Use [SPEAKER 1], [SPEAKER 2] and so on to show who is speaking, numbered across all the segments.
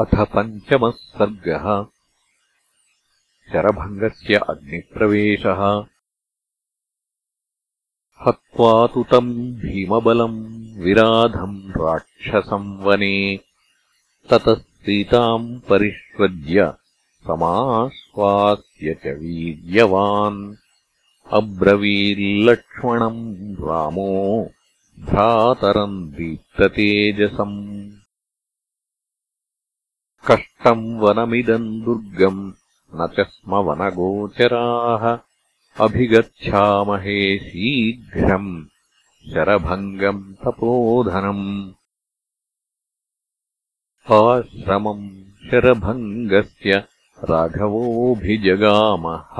[SPEAKER 1] अथ पञ्चमः सर्गः। शरभङ्गस्य अग्निप्रवेशः। हत्वा तु तम् भीमबलम् विराधम् राक्षसम् वने। ततः सीताम् परिष्वज्य समाश्वास्य च वीर्यवान्। अब्रवीर्लक्ष्मणम् रामो भ्रातरम् दीप्ततेजसम् कष्टम् वनमिदम् दुर्गम् न च स्म वनगोचराः अभिगच्छामहे शीघ्रम् शरभङ्गम् तपोधनम्। आश्रमम् शरभङ्गस्य राघवोऽभिजगामः।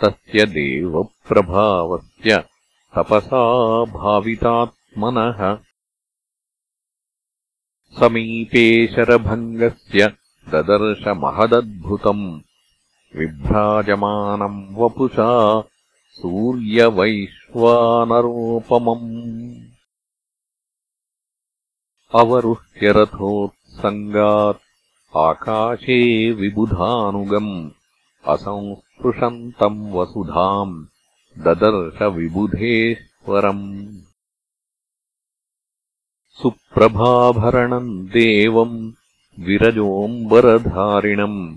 [SPEAKER 1] तस्य देवप्रभावस्य तपसा भावितात्मनः समीपे शरभङ्गस्य ददर्शमहदद्भुतम्। विभ्राजमानम् वपुषा सूर्यवैश्वानरोपमम्। अवरुह्यरथोत्सङ्गात् आकाशे विबुधानुगम्। असंस्पृशन्तम् वसुधाम्। ददर्शविबुधेश्वरम् सुप्रभाभरणम् देवम् विरजोऽम्बरधारिणम्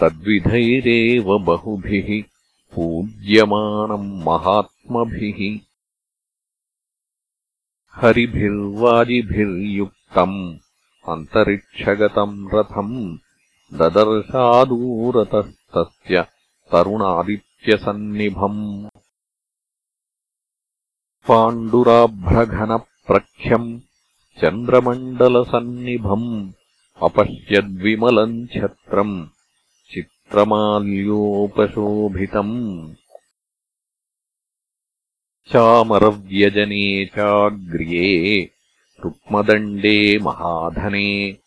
[SPEAKER 1] तद्विधैरेव बहुभिः पूज्यमानम् महात्मभिः। हरिभिर्वाजिभिर्युक्तम् अन्तरिक्षगतम् रथम् ददर्शादूरतस्तस्य तरुणादित्यसन्निभम्। पाण्डुराभ्रघनप्रख्यम् चन्द्रमण्डलसन्निभम् अपश्यद्विमलम् छत्रम् चित्रमाल्योपशोभितम्। चामरव्यजने चाग्र्ये रुक्मदण्डे महाधने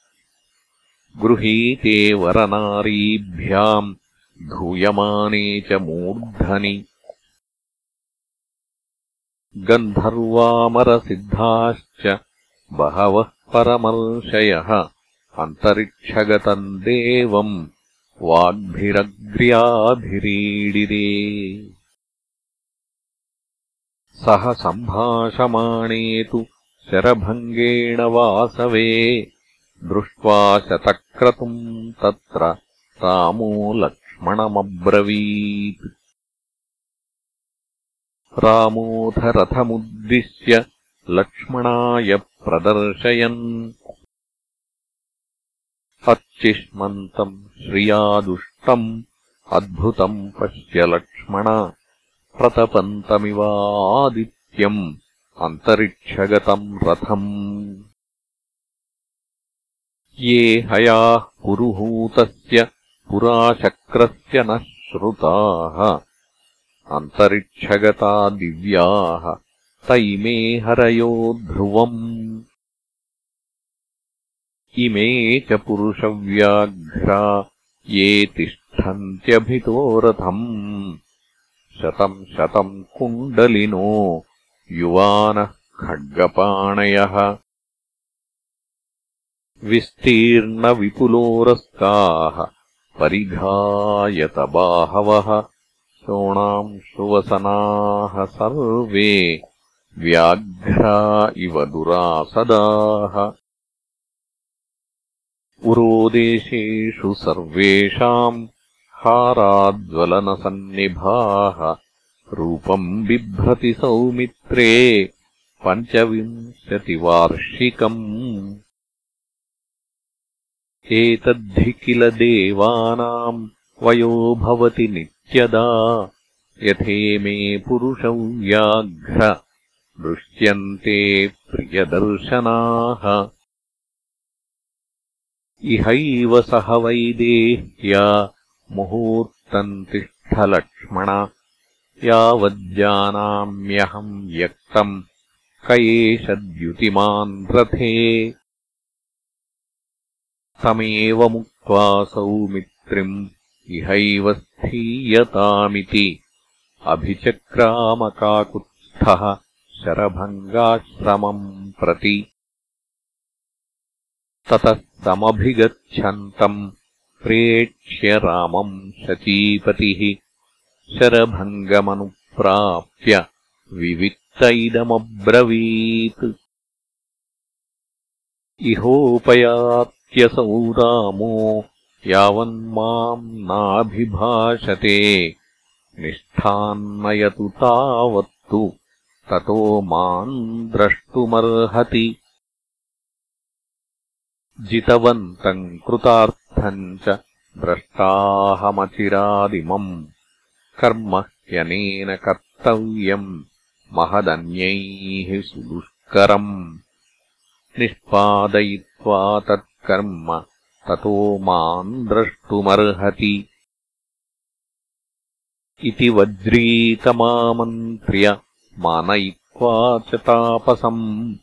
[SPEAKER 1] गृहीते वरनारीभ्याम् धूयमाने च मूर्धनि। गन्धर्वामरसिद्धाश्च बहवः परमर्षयः अन्तरिक्षगतम् देवम् वाग्भिरग्र्याभिरीडिरे। सः सम्भाषमाणे तु शरभङ्गेण वासवे। दृष्ट्वा शतक्रतुम् तत्र रामो लक्ष्मणमब्रवीत्। रामोऽथ रथमुद्दिश्य लक्ष्मणाय प्रदर्शयन्। अच्चिष्मन्तम् श्रियादुष्टम् अद्भुतम् पश्य लक्ष्मण। प्रतपन्तमिवादित्यम् अन्तरिक्षगतम् रथम्। ये हयाः पुरुहूतस्य पुराशक्रस्य न श्रुताः। अन्तरिक्षगता दिव्याः तैमे हरयो ध्रुवम्। इमे च पुरुषव्याघ्रा ये तिष्ठन्त्यभितो रथम्। शतम् शतम् कुण्डलिनो युवानः खड्गपाणयः। विस्तीर्णविपुलोरस्काः परिघायतबाहवः। शोणांशुवसनाः सर्वे व्याघ्रा इव दुरासदाः। उरोदेशेषु सर्वेषाम् हाराज्वलनसन्निभाः रूपम् बिभ्रति सौमित्रे पञ्चविंशतिवार्षिकम्। एतद्धि किल देवानाम् वयो भवति नित्यदा। यथेमे पुरुषव्याघ्र दृश्यन्ते प्रियदर्शनाः। इहैव सह वैदेह्या मुहूर्तम् तिष्ठलक्ष्मण। यावज्जानाम्यहम् व्यक्तम् क एष द्युतिमान् रथे तमेवमुक्त्वा सौमित्रिम् इहैव स्थीयतामिति अभिचक्रामकाकुत्स्थः शरभङ्गाश्रमम् प्रति ततः तमभिगच्छन्तम् प्रेक्ष्य रामम् शचीपतिः शरभङ्गमनुप्राप्य विवित्त इदमब्रवीत् इहोपयात्यसौ रामो यावन्माम् नाभिभाषते निष्ठान्नयतु तावत्तु ततो माम् द्रष्टुमर्हति। जितवन्तम् कृतार्थम् च द्रष्टाहमचिरादिमम्। कर्म ह्यनेन कर्तव्यम् महदन्यैः सुदुष्करम्। निष्पादयित्वा तत्कर्म ततो माम् द्रष्टुमर्हति। इति वज्रीतमामन्त्र्य मानयित्वा च तापसम्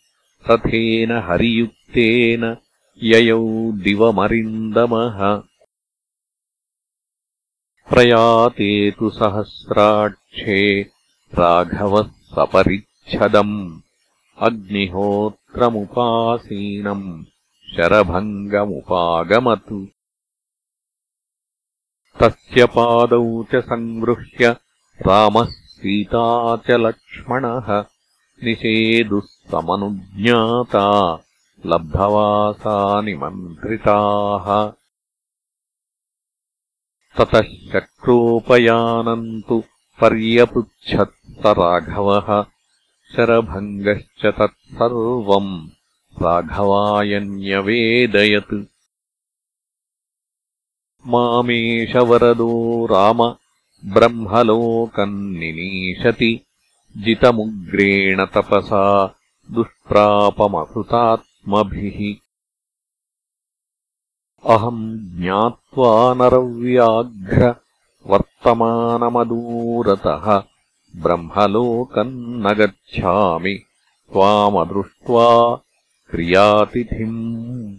[SPEAKER 1] रथेन हरियुक्तेन ययौ दिवमरिन्दमः। प्रयाते तु सहस्राक्षे राघवः सपरिच्छदम्। अग्निहोत्रमुपासीनम् शरभङ्गमुपागमत्। तस्य पादौ च सङ्गृह्य रामः सीता च लक्ष्मणः निषेदुः समनुज्ञाता लब्धवासा निमन्त्रिताः ततः शक्रोपयानम् तु पर्यपृच्छत् स राघवः शरभङ्गश्च तत्सर्वम् राघवायन्यवेदयत्। मामेष वरदो राम ब्रह्मलोकम् निनीशति जितमुग्रेण तपसा दुष्प्रापमकृतात्मभिः अहम् ज्ञात्वा नरव्याघ्र वर्तमानमदूरतः ब्रह्मलोकम् न गच्छामि त्वामदृष्ट्वा क्रियातिथिम्।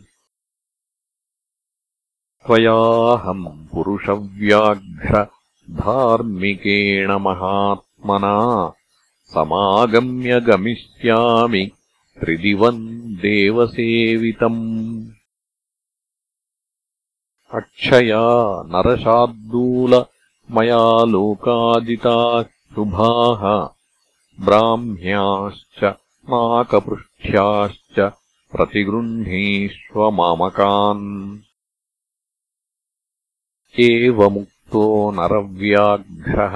[SPEAKER 1] त्वयाहम् पुरुषव्याघ्र धार्मिकेण महात्मना समागम्य गमिष्यामि त्रिदिवम् देवसेवितम्। अक्षया नरशार्दूल मया लोकाजिताः शुभाः ब्राह्म्याश्च नाकपृष्ठ्याश्च प्रतिगृह्णीष्व मामकान् एवमुक्तो नरव्याघ्रः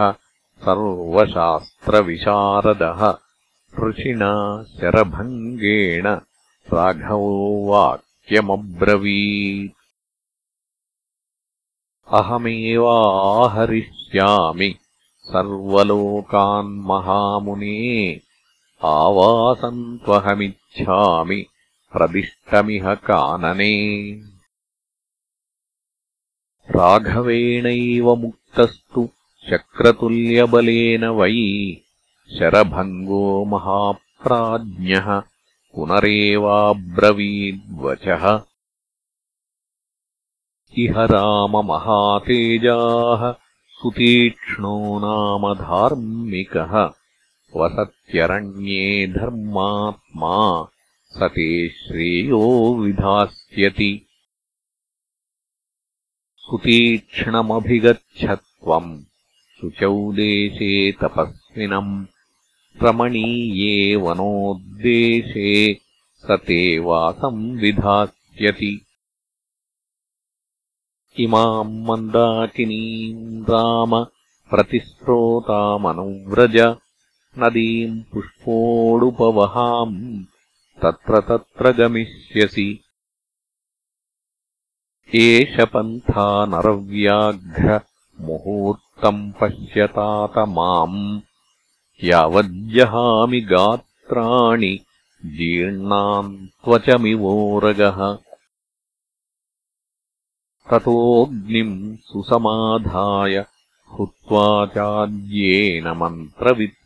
[SPEAKER 1] सर्वशास्त्रविशारदः ऋषिणा शरभङ्गेण राघवो वाक्यमब्रवीत्। अहमेवाहरिष्यामि सर्वलोकान् महामुने आवासम् त्वहमिच्छामि प्रदिष्टमिह कानने राघवेणैव मुक्तस्तु शक्रतुल्यबलेन वै शरभङ्गो महाप्राज्ञः पुनरेवाब्रवीद्वचः। इह राममहातेजाः सुतीक्ष्णो नाम धार्मिकः। वसत्यरण्ये धर्मात्मा स ते श्रेयो विधास्यति सुतीक्ष्णमभिगच्छत्वम् शुचौ देशे तपस्विनम्। रमणीये वनोद्देशे स ते वासम् विधास्यति। इमाम् मन्दाकिनीम् राम प्रतिस्रोतामनुव्रज। नदीम् पुष्पोडुपवहाम् तत्र तत्र गमिष्यसि एष पन्था नरव्याघ्र मुहूर्तम् पश्यतात माम् यावज्जहामि गात्राणि जीर्णान् त्वचमिवोरगः ततोऽग्निम् सुसमाधाय हुत्वा चाद्येन मन्त्रवित्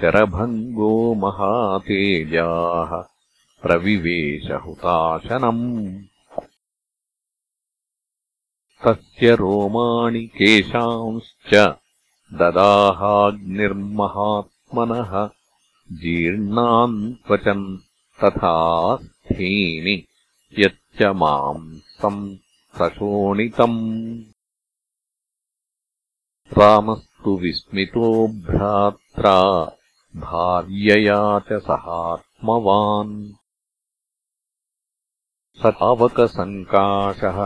[SPEAKER 1] शरभङ्गो महातेजाः प्रविवेशहुताशनम् तस्य रोमाणि केशांश्च ददाहाग्निर्महात्मनः जीर्णान् त्वचम् तथा स्थीनि माम् सशोणितम् रामस्तु विस्मितो भ्रात्रा भार्यया च सहात्मवान्। स तावकसङ्काशः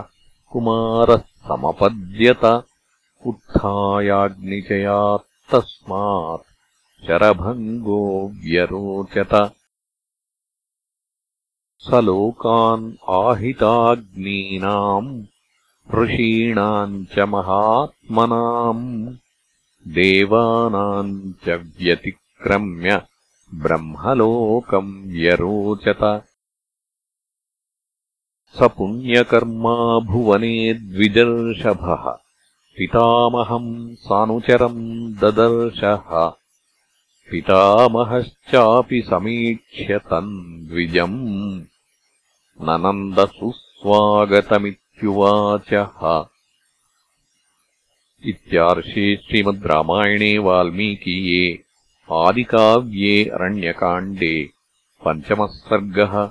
[SPEAKER 1] कुमारः समपद्यत उत्थायाग्निचयात्तस्मात् शरभङ्गो व्यरोचत। स लोकान् आहिताग्नीनाम् ऋषीणाम् च महात्मनाम् देवानाम् च व्यतिक्रम्य ब्रह्मलोकम् व्यरोचत स पुण्यकर्मा भुवने द्विजर्षभः पितामहम् सानुचरम् ददर्शः। पितामहश्चापि समीक्ष्य तम् द्विजम् ननन्दसुस्वागतमित्युवाचः। इत्यार्षे श्रीमद् रामायणे वाल्मीकीये आदिकाव्ये अरण्यकाण्डे पञ्चमः सर्गः